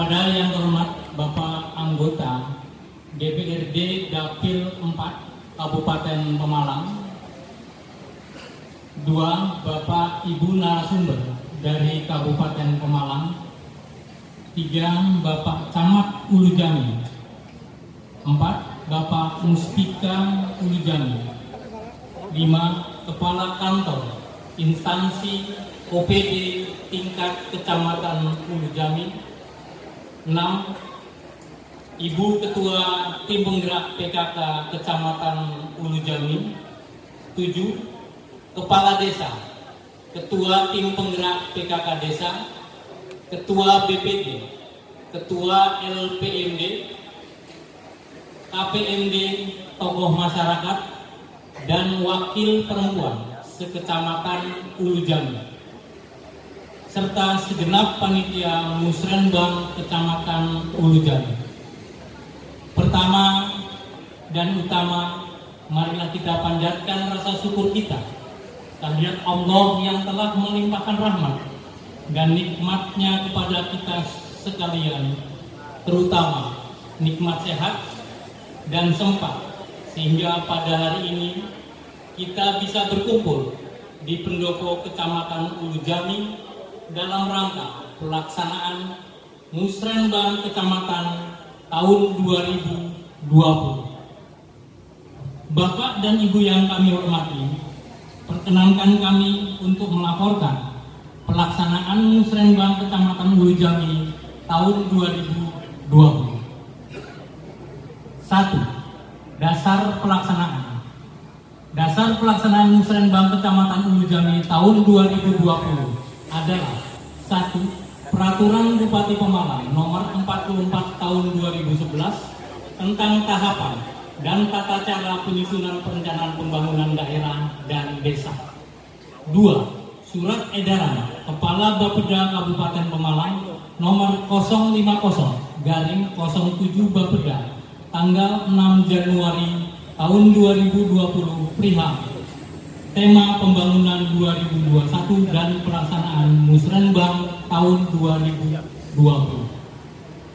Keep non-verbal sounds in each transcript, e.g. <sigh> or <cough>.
Kepada yang terhormat Bapak anggota DPRD Dapil 4 Kabupaten Pemalang, dua Bapak Ibu narasumber dari Kabupaten Pemalang, tiga Bapak Camat Ulujami, empat Bapak Mustika Ulujami, lima Kepala Kantor Instansi OPD tingkat Kecamatan Ulujami, enam Ibu Ketua Tim Penggerak PKK Kecamatan Ulujami, tujuh Kepala Desa, Ketua Tim Penggerak PKK Desa, Ketua BPD, Ketua LPMD, KPMD, tokoh masyarakat, dan wakil perempuan sekecamatan Ulujami, serta segenap panitia Musrenbang Kecamatan Ulujami. Pertama dan utama, marilah kita panjatkan rasa syukur kita kehadirat Allah yang telah melimpahkan rahmat dan nikmatnya kepada kita sekalian, terutama nikmat sehat dan sempat, sehingga pada hari ini kita bisa berkumpul di pendopo Kecamatan Ulujami dalam rangka pelaksanaan Musrenbang Kecamatan tahun 2020. Bapak dan Ibu yang kami hormati, perkenankan kami untuk melaporkan pelaksanaan Musrenbang Kecamatan Jami tahun 2020. Satu, dasar pelaksanaan. Dasar pelaksanaan Musrenbang Kecamatan Jami tahun 2020 adalah satu, Peraturan Bupati Pemalang nomor 44 tahun 2011 tentang tahapan dan tata cara penyusunan perencanaan pembangunan daerah dan desa. 2. Surat edaran Kepala Bapeda Kabupaten Pemalang nomor 050 garing 07 Bapeda tanggal 6 Januari tahun 2020 perihal tema pembangunan 2021 dan pelaksanaan musrenbang tahun 2020.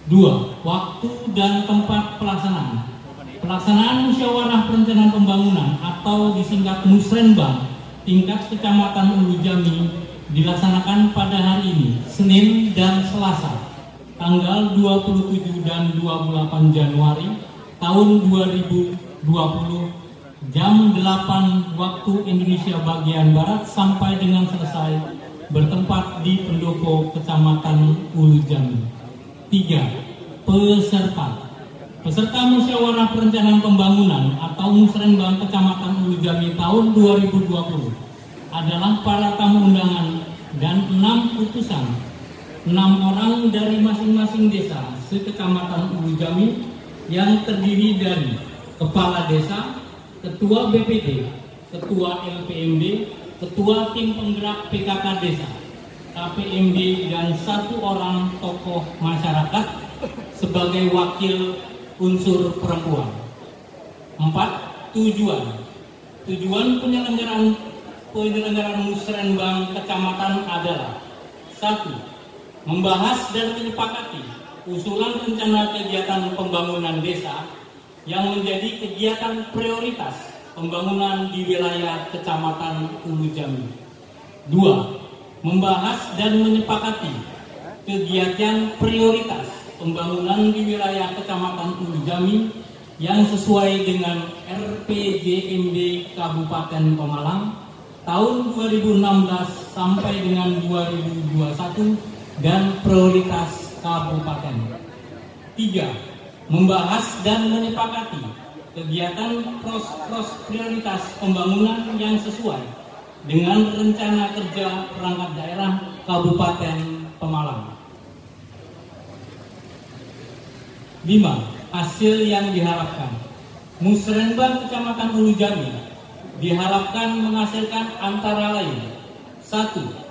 Dua, waktu dan tempat pelaksanaan. Pelaksanaan musyawarah perencanaan pembangunan atau disingkat musrenbang tingkat kecamatan Ulu Jami dilaksanakan pada hari ini, Senin dan Selasa, tanggal 27 dan 28 Januari tahun 2020 jam 8 waktu Indonesia bagian Barat sampai dengan selesai bertempat di pendopo Kecamatan Ulu Jambi. 3. Peserta Peserta musyawarah perencanaan pembangunan atau musrenbang Kecamatan Ulu Jambi tahun 2020 adalah para tamu undangan dan enam putusan enam orang dari masing-masing desa sekecamatan Ulu Jambi yang terdiri dari kepala desa, Ketua BPD, Ketua LPMD, Ketua Tim Penggerak PKK Desa, KPMD, dan satu orang tokoh masyarakat sebagai wakil unsur perempuan. Empat, tujuan. Tujuan penyelenggaraan penyelenggaraan musrenbang kecamatan adalah satu, membahas dan menyepakati usulan rencana kegiatan pembangunan desa yang menjadi kegiatan prioritas pembangunan di wilayah Kecamatan Ulu Jambi. Dua, membahas dan menyepakati kegiatan prioritas pembangunan di wilayah Kecamatan Ulu Jambi yang sesuai dengan RPJMD Kabupaten Pemalang tahun 2016 sampai dengan 2021 dan prioritas kabupaten. Tiga, membahas dan menyepakati kegiatan pros-pros prioritas pembangunan yang sesuai dengan rencana kerja perangkat daerah Kabupaten Pemalang. 5. Hasil yang diharapkan Musrenbang Kecamatan Ulu Jami diharapkan menghasilkan antara lain 1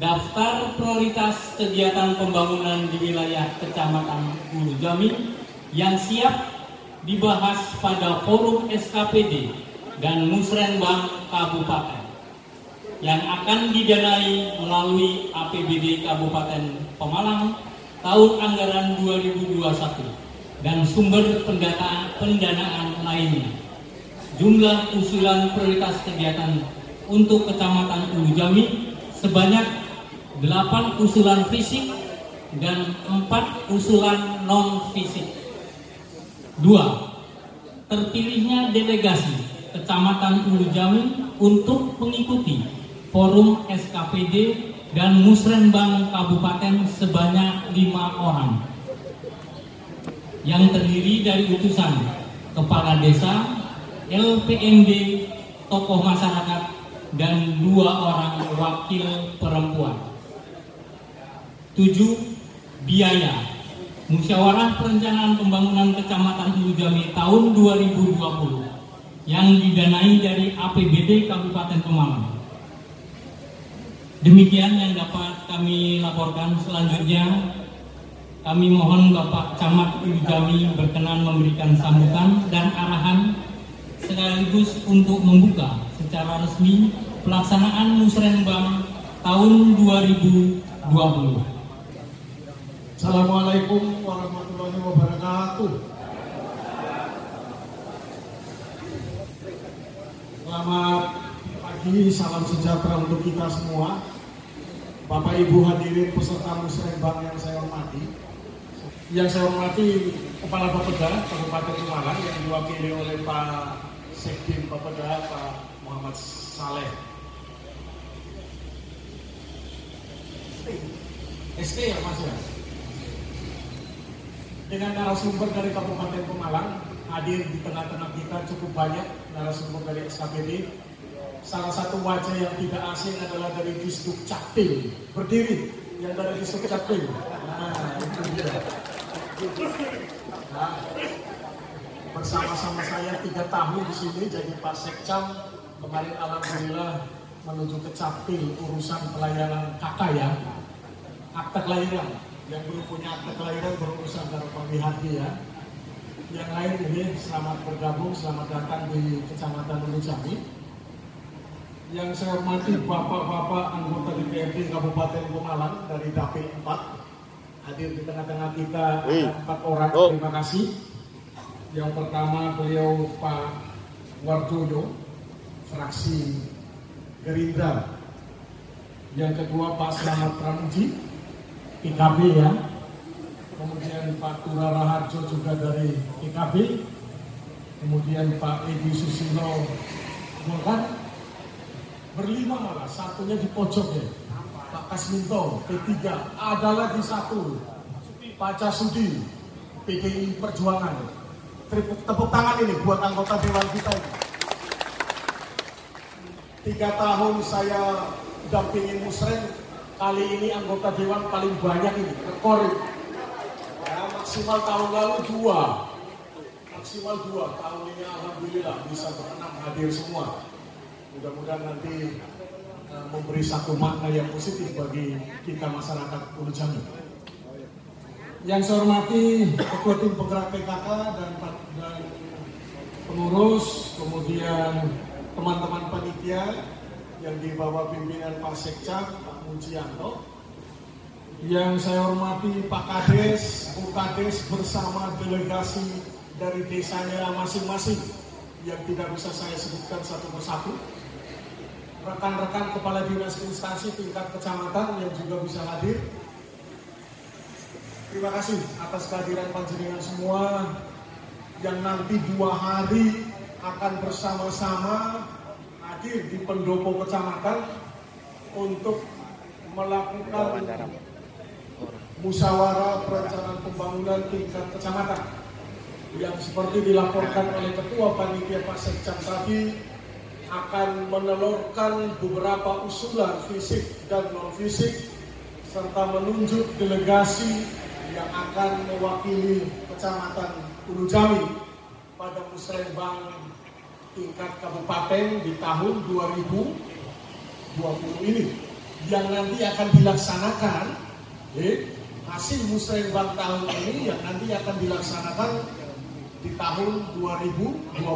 daftar prioritas kegiatan pembangunan di wilayah Kecamatan Ulu Jami yang siap dibahas pada forum SKPD dan Musrenbang Kabupaten yang akan didanai melalui APBD Kabupaten Pemalang tahun anggaran 2021 dan sumber pendanaan, pendanaan lainnya. Jumlah usulan prioritas kegiatan untuk Kecamatan Ulu Jami sebanyak 8 usulan fisik dan 4 usulan non fisik. Dua, terpilihnya delegasi Kecamatan Ulu Jami untuk mengikuti forum SKPD dan Musrenbang Kabupaten sebanyak lima orang yang terdiri dari utusan kepala desa, LPMD, tokoh masyarakat, dan dua orang wakil perempuan. Tujuh, biaya. Musyawarah Perencanaan Pembangunan Kecamatan Ulujami tahun 2020 yang didanai dari APBD Kabupaten Pemalang. Demikian yang dapat kami laporkan. Selanjutnya, kami mohon Bapak Camat Ulujami berkenan memberikan sambutan dan arahan sekaligus untuk membuka secara resmi pelaksanaan Musrenbang tahun 2020. Assalamualaikum warahmatullahi wabarakatuh. Selamat pagi, salam sejahtera untuk kita semua. Bapak Ibu hadirin peserta Musrenbang yang saya hormati. Yang saya hormati Kepala Bapeda Kabupaten Semarang yang diwakili oleh Pak Sekjen Bapeda Pak Muhammad Saleh. ST ya Mas ya? Dengan narasumber dari Kabupaten Pemalang hadir di tengah-tengah kita cukup banyak narasumber dari SKPD. Salah satu wajah yang tidak asing adalah dari Disduk Capil. Berdiri yang dari Disduk Capil. Nah, itu dia. Nah, bersama-sama saya tiga tahun di sini jadi Pak Sekcam kemarin alhamdulillah menuju ke Capil urusan pelayanan kakak ya akte kelahiran yang belum punya akte kelahiran berurusan dengan Pak ya. Yang lain ini selamat bergabung selamat datang di Kecamatan Ulu yang saya hormati bapak-bapak anggota DPRD Kabupaten Pemalang dari Dapil 4 hadir di tengah-tengah kita empat orang oh. terima kasih. Yang pertama beliau Pak Wardoyo fraksi Gerindra. Yang kedua Pak Selamat Pramuji, PKB ya. Kemudian Pak Tura Raharjo juga dari PKB. Kemudian Pak Edi Susilo Golkar. Berlima malah, satunya di pojok ya. Pak Kasminto, P3. Ada lagi satu, Pak Casudi, PDI Perjuangan. Tepuk tangan ini buat anggota Dewan kita ini. Tiga tahun saya dampingin musren, kali ini anggota dewan paling banyak ini, rekor. Ya, maksimal tahun lalu dua, maksimal dua. Tahun ini alhamdulillah bisa berenam hadir semua. Mudah-mudahan nanti uh, memberi satu makna yang positif bagi kita masyarakat Ulu Jami. Yang saya hormati Ketua Tim Penggerak PKK dan, dan pengurus, kemudian teman-teman panitia yang dibawa pimpinan Pak Sekcam, Pak Mujianto, yang saya hormati Pak Kades, Bu Kades bersama delegasi dari desanya masing-masing yang tidak bisa saya sebutkan satu persatu. Rekan-rekan kepala dinas instansi tingkat kecamatan yang juga bisa hadir. Terima kasih atas kehadiran panjenengan semua yang nanti dua hari akan bersama-sama hadir di pendopo kecamatan untuk melakukan musyawarah perencanaan pembangunan tingkat kecamatan yang seperti dilaporkan oleh Ketua Panitia Pak Sekcam tadi akan menelurkan beberapa usulan fisik dan non fisik serta menunjuk delegasi yang akan mewakili Kecamatan Ulu Jami pada musrembang tingkat kabupaten di tahun 2020 ini yang nanti akan dilaksanakan eh, hasil musrembang tahun ini yang nanti akan dilaksanakan di tahun 2021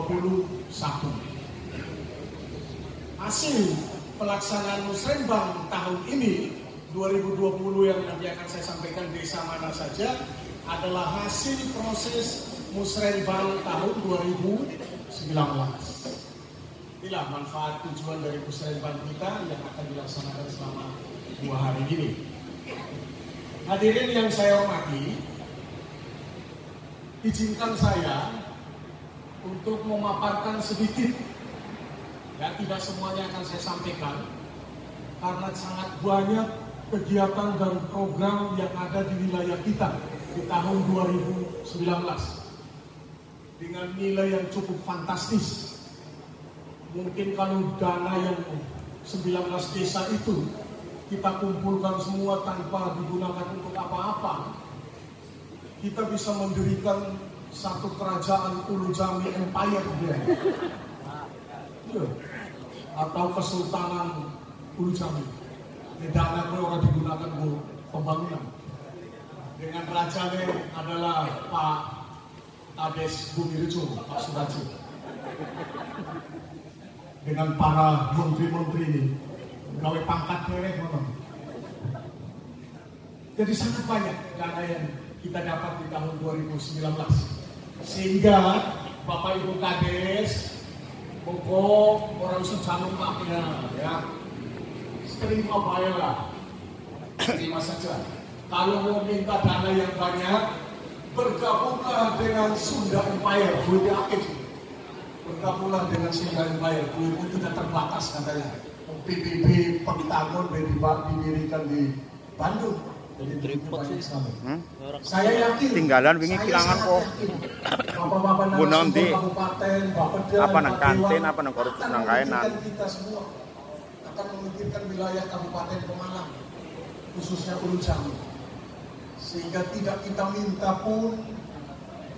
hasil pelaksanaan musrembang tahun ini 2020 yang nanti akan saya sampaikan desa mana saja adalah hasil proses musrenbang tahun 2019. Inilah manfaat tujuan dari musrenbang kita yang akan dilaksanakan selama dua hari ini. Hadirin yang saya hormati, izinkan saya untuk memaparkan sedikit ya tidak semuanya akan saya sampaikan karena sangat banyak kegiatan dan program yang ada di wilayah kita di tahun 2019 dengan nilai yang cukup fantastis mungkin kalau dana yang 19 desa itu kita kumpulkan semua tanpa digunakan untuk apa-apa, kita bisa mendirikan satu kerajaan Ulu Jami Empire. Ya. Atau Kesultanan Ulu Jami. Ini dana orang digunakan untuk pembangunan. Dengan rajanya adalah Pak Ades Bumi Rejo, Pak Suraji. Dengan para menteri-menteri ini, gawe pangkat ngono. Jadi sangat banyak dana yang kita dapat di tahun 2019. Sehingga Bapak Ibu Kades, pokok orang sejanung maknya ya. Terima baiklah. Terima saja. Kalau mau minta dana yang banyak, bergabunglah dengan Sunda Empire, Budi Akib. Bergabunglah dengan Sunda Empire, Budi itu tidak terbatas katanya. PBB Pengtangon didirikan di Bandung. Jadi tripod sih. Hmm? Saya yakin. Tinggalan wingi kilangan kok. Gunung <laughs> di apa nang kantin apa nang korupsi nang kainan. Kita semua akan memikirkan wilayah Kabupaten Pemalang khususnya Ulu Jambi. Sehingga tidak kita minta pun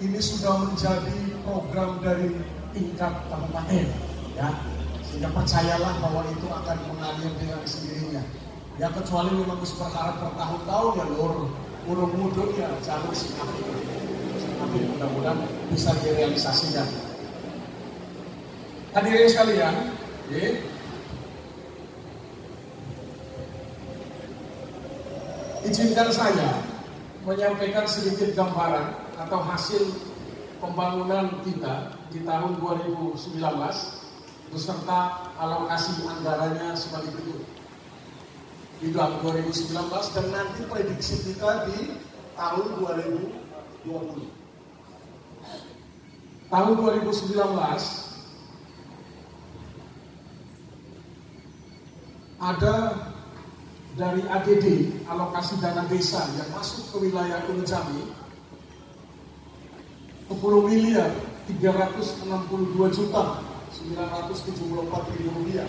ini sudah menjadi program dari tingkat kabupaten ya sehingga percayalah bahwa itu akan mengalir dengan sendirinya. Ya kecuali memang perkara bertahun-tahun ya lur urung mudut ya jalur sinapi. Sinapi mudah-mudahan bisa direalisasikan. Hadirin sekalian, ya, izinkan saya menyampaikan sedikit gambaran atau hasil pembangunan kita di tahun 2019 beserta alokasi anggarannya sebagai berikut. Di tahun 2019 dan nanti prediksi kita di tahun 2020. Tahun 2019 ada dari ADD alokasi dana desa yang masuk ke wilayah Ulu 10 miliar 362 juta 974 triliun rupiah.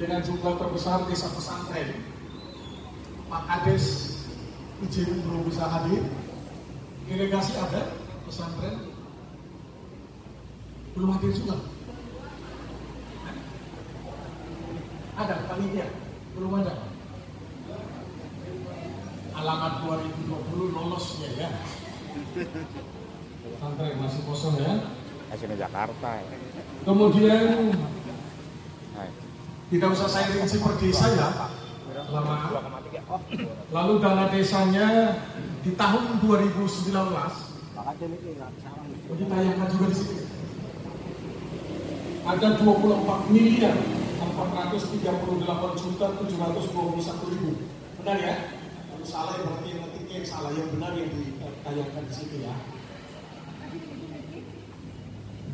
Dengan jumlah terbesar desa pesantren, Pak Kades izin belum bisa hadir. Delegasi ada pesantren belum hadir juga. Ada panitia belum ada. Alamat 2020 lolosnya ya. Santai masih kosong ya. Di Jakarta ya. Kemudian tidak usah saya rinci per desa ya. Lama. Lalu dana desanya di tahun 2019 ditayangkan juga di sini. Ada 24 miliar 438 juta 721 ribu. Benar ya? Kalau salah ya berarti yang salah yang benar yang ditayangkan di sini ya.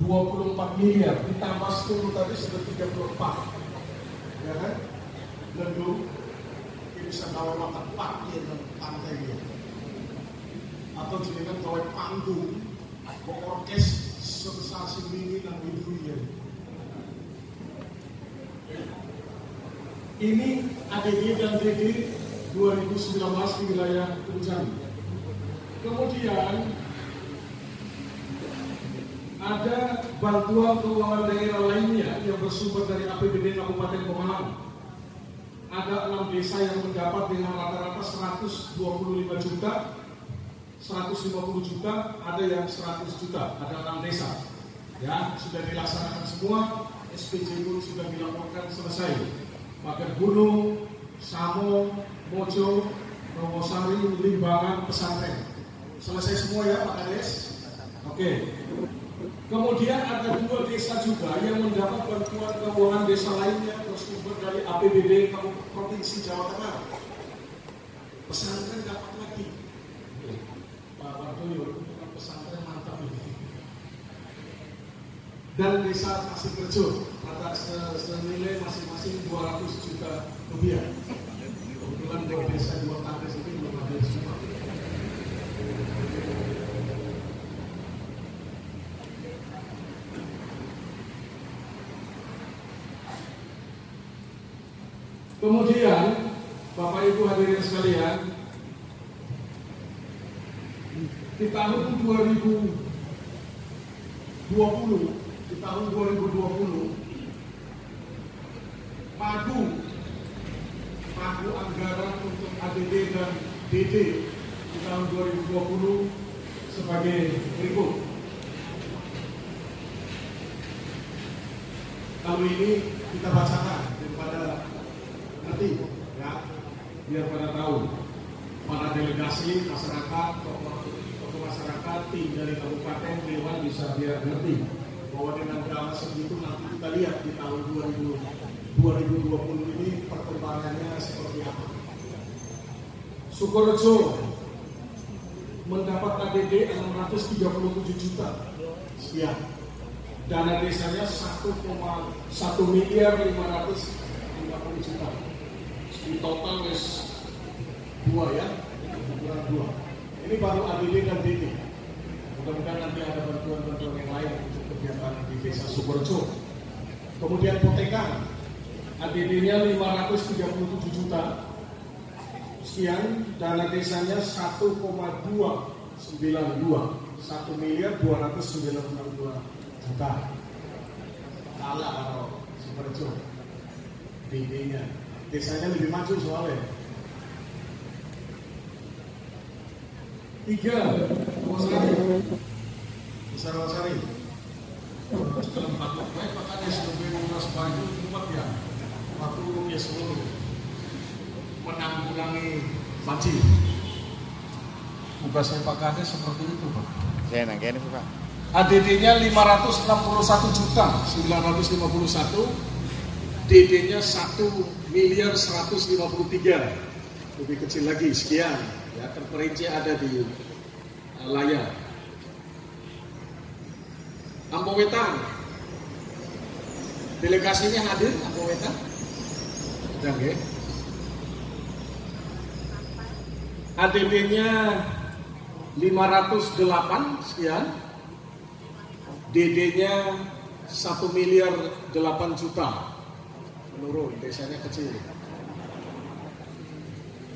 24 miliar ditambah 10 tadi sudah 34 ya kan? Lendu ini bisa bawa makan parkir dan pantai dia atau jenengan bawa panggung orkes sebesar semini dan itu ya ini ADG dan DD 2019 di wilayah Ujang kemudian ada bantuan keuangan daerah lainnya yang bersumber dari APBD Kabupaten Pemalang. Ada enam desa yang mendapat dengan rata-rata 125 juta, 150 juta, ada yang 100 juta, ada enam desa. Ya, sudah dilaksanakan semua, SPJ pun sudah dilaporkan selesai. Pagar Gunung, Samo, Mojo, Rawasari, Limbangan, Pesantren. Selesai semua ya Pak Kades? Oke. Kemudian ada dua desa juga yang mendapat bantuan keuangan desa lainnya bersumber dari APBD Provinsi Jawa Tengah. Pesantren dapat lagi. Pak Bardoyo, pesantren mantap ini. Dan desa Pasir Kerjo, rata senilai masing-masing 200 juta rupiah. Kebetulan dari desa dua kades ini belum ada semua. Kemudian, Bapak Ibu hadirin sekalian, di tahun 2020, di tahun 2020, padu, padu anggaran untuk ADD dan DD di tahun 2020 sebagai berikut. Kalau ini kita bacakan daripada nanti ya biar pada tahu para delegasi masyarakat tokoh masyarakat tim dari kabupaten dewan bisa biar ngerti bahwa dengan drama segitu nanti kita lihat di tahun 2000, 2020 ini perkembangannya seperti apa. Sukorejo mendapat ADD 637 juta sekian. Dana desanya 1,1 miliar 550 juta. Di total wis dua ya kurang dua. Ini baru ADD dan DD mudah-mudahan nanti ada bantuan-bantuan yang lain untuk kegiatan di desa Sukorejo. Kemudian Potekan ADD-nya 537 juta. Sekian dana desanya 1,292 1 miliar 292 juta. Kalah kalau Sukorejo DD-nya desanya lebih maju soalnya. Tiga, Wasari, Besar Wasari. Dalam satu baik makanya sebelum menguras baju tempat ya, waktu ya seluruh menanggulangi banjir. Tugasnya Pak Kades seperti itu Pak. Saya nangkep ini Pak. ADD-nya 561 juta 951 DD-nya 1 miliar 153 lebih kecil lagi sekian. Ya terperinci ada di uh, layar. Ampowetan. Delegasinya hadir Ampowetan ya ADB-nya 508 sekian DD-nya 1 miliar 8 juta menurun, desanya kecil.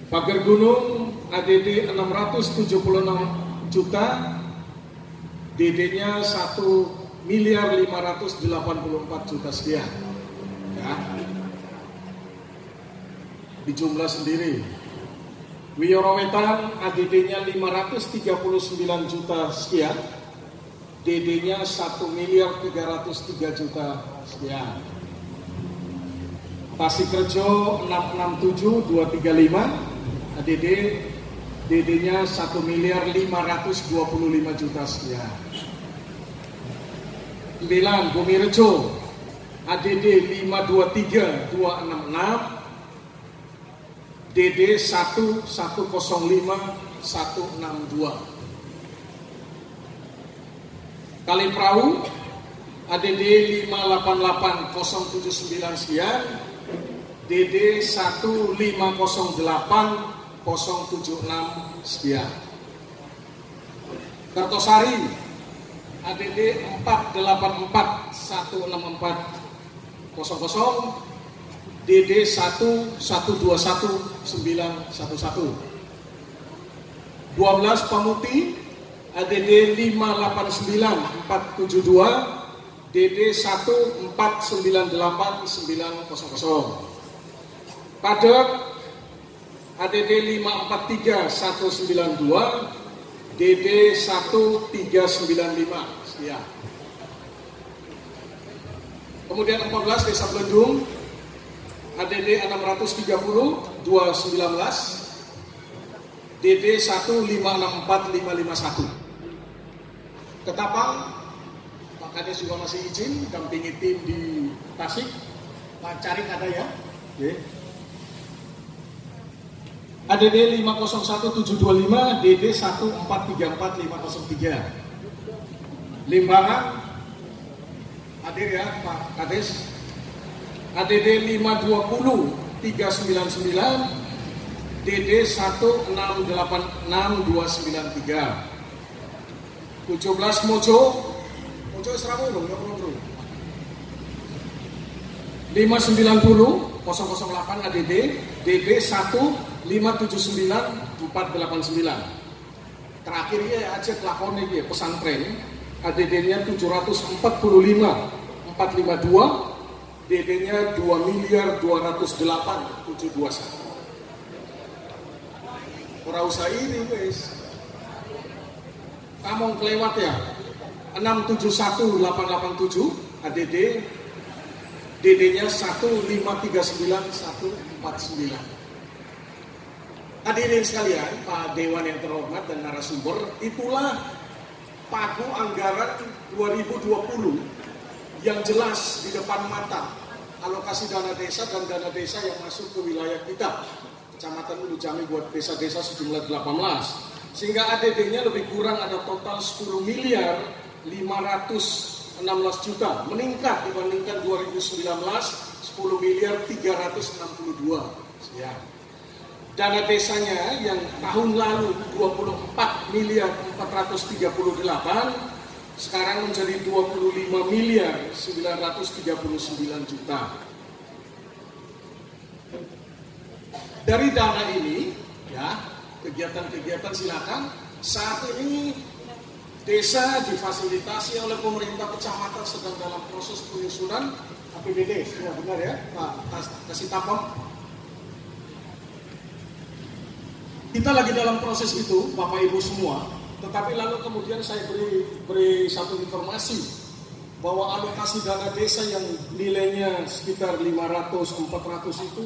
Pagar Gunung ADD 676 juta, DD-nya 1 miliar 584 juta sekian. Ya. Di jumlah sendiri. Wiyorowetan ADD-nya 539 juta sekian, DD-nya 1 miliar 303 juta sekian. Pasikerjo 667 235 ADD DD-nya 1 miliar 525 juta sekian. 9 Bumirejo ADD 523 266 DD 1105 162 Kali Perahu ADD 588079 sekian DD 1508 076 sekian. Kartosari ADD 484 164 00 DD 1121 911 12 Pamuti ADD 589 472 DD 1498 900 Padek ADD 543 192 DD 1395 sekian. Kemudian 14 Desa Belendung ADD 630 219 DD 1564551 Ketapang Pak Kades juga masih izin dampingi tim di Tasik. Pak Carik ada ya? Oke. ADD 501725 DD 1434503 Limbangan hadir ya Pak Kades ADD 520 399 DD 1686293 17 Mojo. Mojo Seramu dong ya bro 590 008 ADD DD 1579 489 terakhirnya ya aja lakonnya ya pesantren ADD-nya 745 452 DD-nya 2 miliar 208 721 Ora usah ini wis. Kamu kelewat ya. 671887 ADD DD-nya 1539149. Hadirin sekalian, Pak Dewan yang terhormat dan narasumber, itulah pagu anggaran 2020 yang jelas di depan mata alokasi dana desa dan dana desa yang masuk ke wilayah kita Kecamatan Ulu Jami buat desa-desa sejumlah 18. Sehingga ADD-nya lebih kurang ada total 10 miliar 516 juta. Meningkat dibandingkan 2019 10 miliar 362. Ya. Dana desanya yang tahun lalu 24 miliar 438 sekarang menjadi 25 miliar 939 juta. Dari dana ini, ya kegiatan-kegiatan silakan. Saat ini desa difasilitasi oleh pemerintah kecamatan sedang dalam proses penyusunan APBD. Ya benar ya, Pak kasih tapam. Kita lagi dalam proses itu, Bapak Ibu semua. Tetapi lalu kemudian saya beri beri satu informasi bahwa alokasi dana desa yang nilainya sekitar 500 400 itu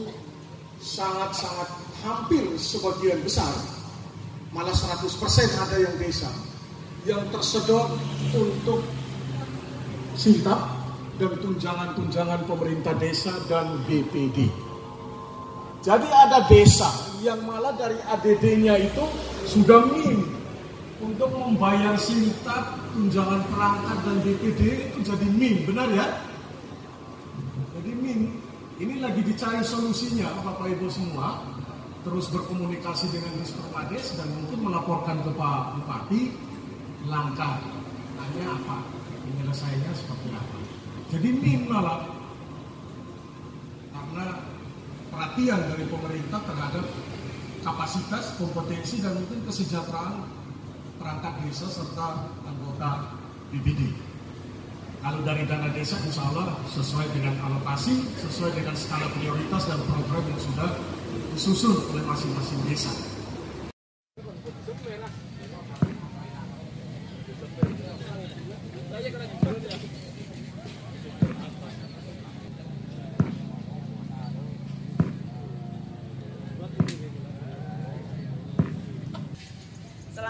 sangat-sangat hampir sebagian besar, malah 100% ada yang desa, yang tersedot untuk sintap dan tunjangan-tunjangan pemerintah desa dan BPD. Jadi ada desa yang malah dari ADD-nya itu sudah min untuk membayar sintap, tunjangan perangkat dan BPD itu jadi min, benar ya? Jadi min ini lagi dicari solusinya Bapak Ibu semua. Terus berkomunikasi dengan Disperkades dan mungkin melaporkan ke Pak Bupati langkah hanya apa penyelesaiannya seperti apa. Jadi min malah. Karena perhatian dari pemerintah terhadap kapasitas, kompetensi dan mungkin kesejahteraan perangkat desa serta anggota BBD. Kalau dari dana desa insya Allah sesuai dengan alokasi, sesuai dengan skala prioritas dan program yang sudah disusun oleh masing-masing desa.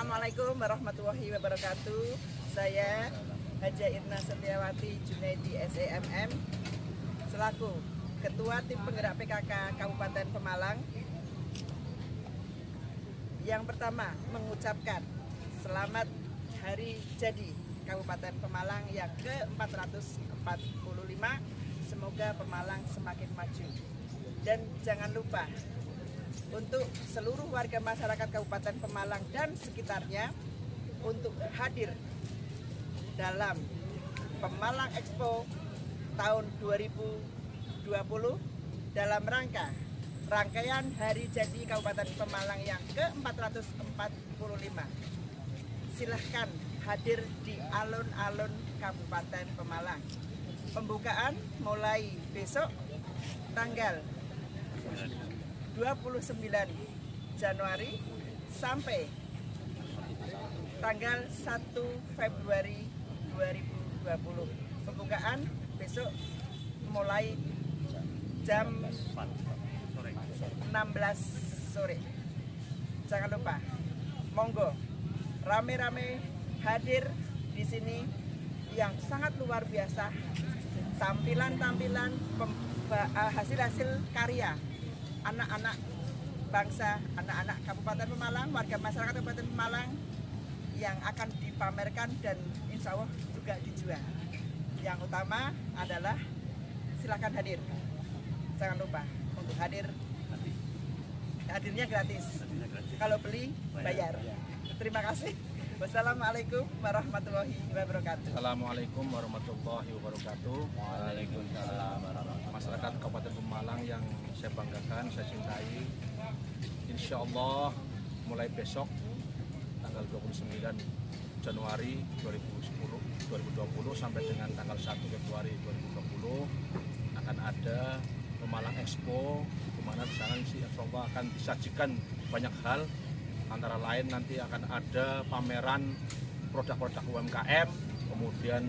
Assalamualaikum warahmatullahi wabarakatuh. Saya Haja Irna Setiawati Junaidi SEMM selaku Ketua Tim Penggerak PKK Kabupaten Pemalang. Yang pertama mengucapkan selamat hari jadi Kabupaten Pemalang yang ke-445 semoga Pemalang semakin maju. Dan jangan lupa untuk seluruh warga masyarakat Kabupaten Pemalang dan sekitarnya untuk hadir dalam Pemalang Expo tahun 2020 dalam rangka rangkaian Hari Jadi Kabupaten Pemalang yang ke-445. Silahkan hadir di alun-alun Kabupaten Pemalang. Pembukaan mulai besok tanggal 29 Januari sampai tanggal 1 Februari 2020 pembukaan besok mulai jam 16 sore. Jangan lupa, monggo rame-rame hadir di sini yang sangat luar biasa. Tampilan-tampilan eh, hasil-hasil karya anak-anak bangsa, anak-anak Kabupaten Pemalang, warga masyarakat Kabupaten Pemalang yang akan dipamerkan dan insya Allah juga dijual. Yang utama adalah silakan hadir. Jangan lupa untuk hadir. Hadirnya gratis. Kalau beli bayar. Terima kasih. Wassalamualaikum warahmatullahi wabarakatuh. Assalamualaikum warahmatullahi wabarakatuh. Waalaikumsalam Masyarakat Kabupaten Pemalang yang saya banggakan, saya cintai. Insya Allah mulai besok tanggal 29 Januari 2010 2020 sampai dengan tanggal 1 Februari 2020 akan ada Pemalang Expo di mana di sana Allah akan disajikan banyak hal antara lain nanti akan ada pameran produk-produk UMKM, kemudian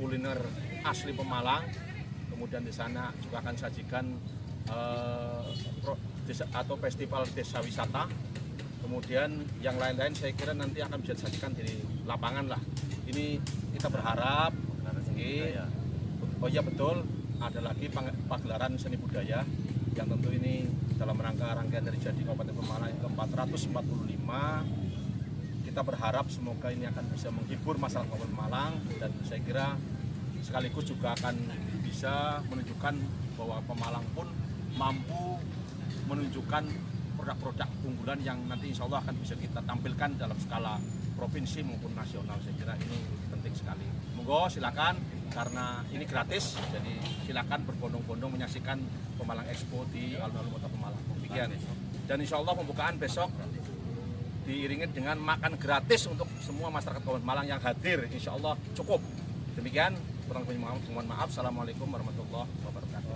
kuliner asli Pemalang, kemudian di sana juga akan sajikan desa, atau festival desa wisata, kemudian yang lain-lain saya kira nanti akan bisa disajikan di lapangan lah. Ini kita berharap, ini, oh iya betul, ada lagi pagelaran seni budaya yang tentu ini dalam rangka rangkaian dari jadi Kabupaten Pemalang ke 445 kita berharap semoga ini akan bisa menghibur masyarakat Kabupaten Malang dan saya kira sekaligus juga akan bisa menunjukkan bahwa Pemalang pun mampu menunjukkan produk-produk unggulan yang nanti insya Allah akan bisa kita tampilkan dalam skala provinsi maupun nasional. Saya kira ini penting sekali. Monggo silakan karena ini gratis jadi silakan berbondong-bondong menyaksikan Pemalang Expo di alun-alun kota Pemalang. Demikian. Dan insya Allah pembukaan besok diiringi dengan makan gratis untuk semua masyarakat Kabupaten Malang yang hadir. Insya Allah cukup. Demikian kurang lebih mohon maaf. Assalamualaikum warahmatullahi wabarakatuh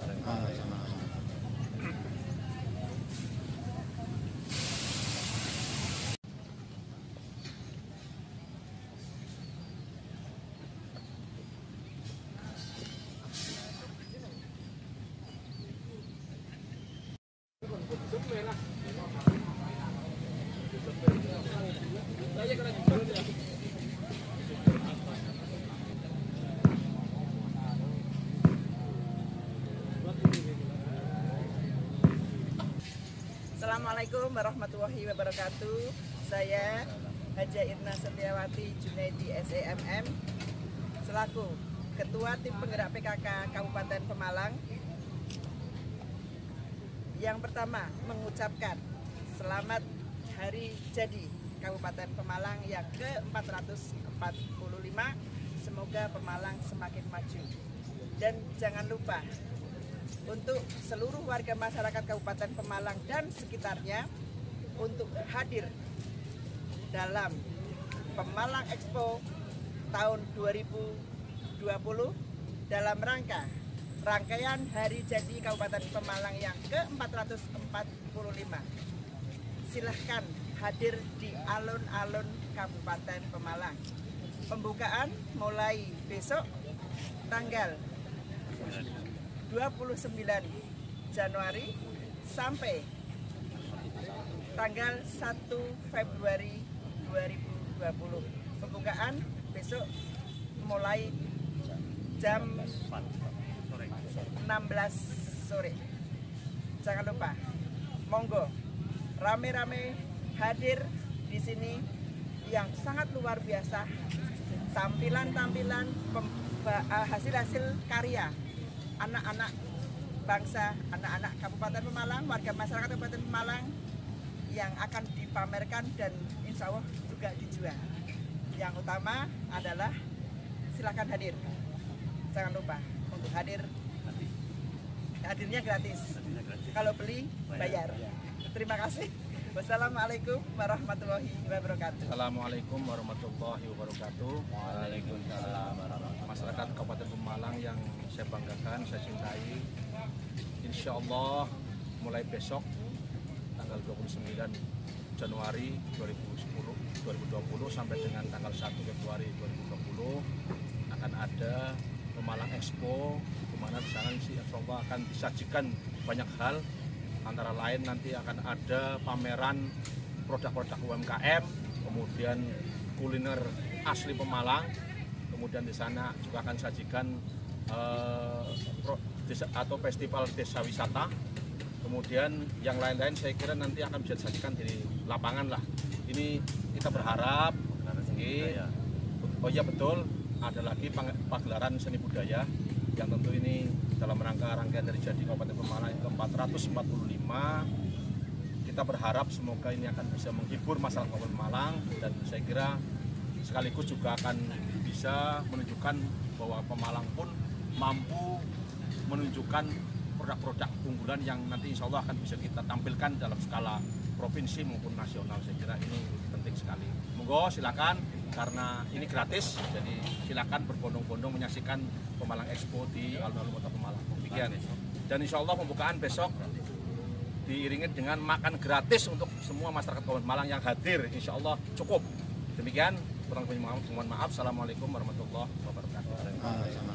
Assalamualaikum warahmatullahi wabarakatuh. Saya Haja Irna Setiawati Junaidi SEMM selaku Ketua Tim Penggerak PKK Kabupaten Pemalang. Yang pertama mengucapkan selamat hari jadi Kabupaten Pemalang yang ke-445. Semoga Pemalang semakin maju. Dan jangan lupa untuk seluruh warga masyarakat Kabupaten Pemalang dan sekitarnya untuk hadir dalam Pemalang Expo tahun 2020 dalam rangka rangkaian hari jadi Kabupaten Pemalang yang ke-445. Silahkan hadir di alun-alun Kabupaten Pemalang. Pembukaan mulai besok tanggal 29 Januari sampai tanggal 1 Februari 2020. Pembukaan besok mulai jam 16 sore. Jangan lupa, monggo rame-rame hadir di sini yang sangat luar biasa. Tampilan-tampilan eh, hasil-hasil karya anak-anak bangsa, anak-anak Kabupaten Pemalang, warga masyarakat Kabupaten Pemalang yang akan dipamerkan dan insya Allah juga dijual. Yang utama adalah silakan hadir. Jangan lupa untuk hadir. Hadirnya gratis. Kalau beli bayar. Terima kasih. Wassalamualaikum warahmatullahi wabarakatuh. Assalamualaikum warahmatullahi wabarakatuh. Waalaikumsalam Masyarakat Kabupaten Pemalang yang saya banggakan, saya cintai. Insya Allah mulai besok tanggal 29 Januari 2010 2020 sampai dengan tanggal 1 Februari 2020 akan ada Pemalang Expo di mana di sana insya Allah akan disajikan banyak hal antara lain nanti akan ada pameran produk-produk UMKM kemudian kuliner asli Pemalang kemudian di sana juga akan sajikan eh, atau festival desa wisata kemudian yang lain-lain saya kira nanti akan bisa disajikan di lapangan lah ini kita berharap Oke. oh iya betul ada lagi pagelaran seni budaya yang tentu ini dalam rangka rangkaian dari jadi Kabupaten Pemalang yang ke-445 kita berharap semoga ini akan bisa menghibur masyarakat Kabupaten Malang dan saya kira sekaligus juga akan bisa menunjukkan bahwa Pemalang pun mampu menunjukkan produk-produk unggulan yang nanti insya Allah akan bisa kita tampilkan dalam skala provinsi maupun nasional. Saya kira ini penting sekali. Monggo silakan karena ini gratis jadi silakan berbondong-bondong menyaksikan Pemalang Expo di alun-alun kota Pemalang. Demikian. Dan insya Allah pembukaan besok diiringi dengan makan gratis untuk semua masyarakat Kabupaten Malang yang hadir. Insya Allah cukup. Demikian kurang lebih mohon maaf. Assalamualaikum warahmatullahi wabarakatuh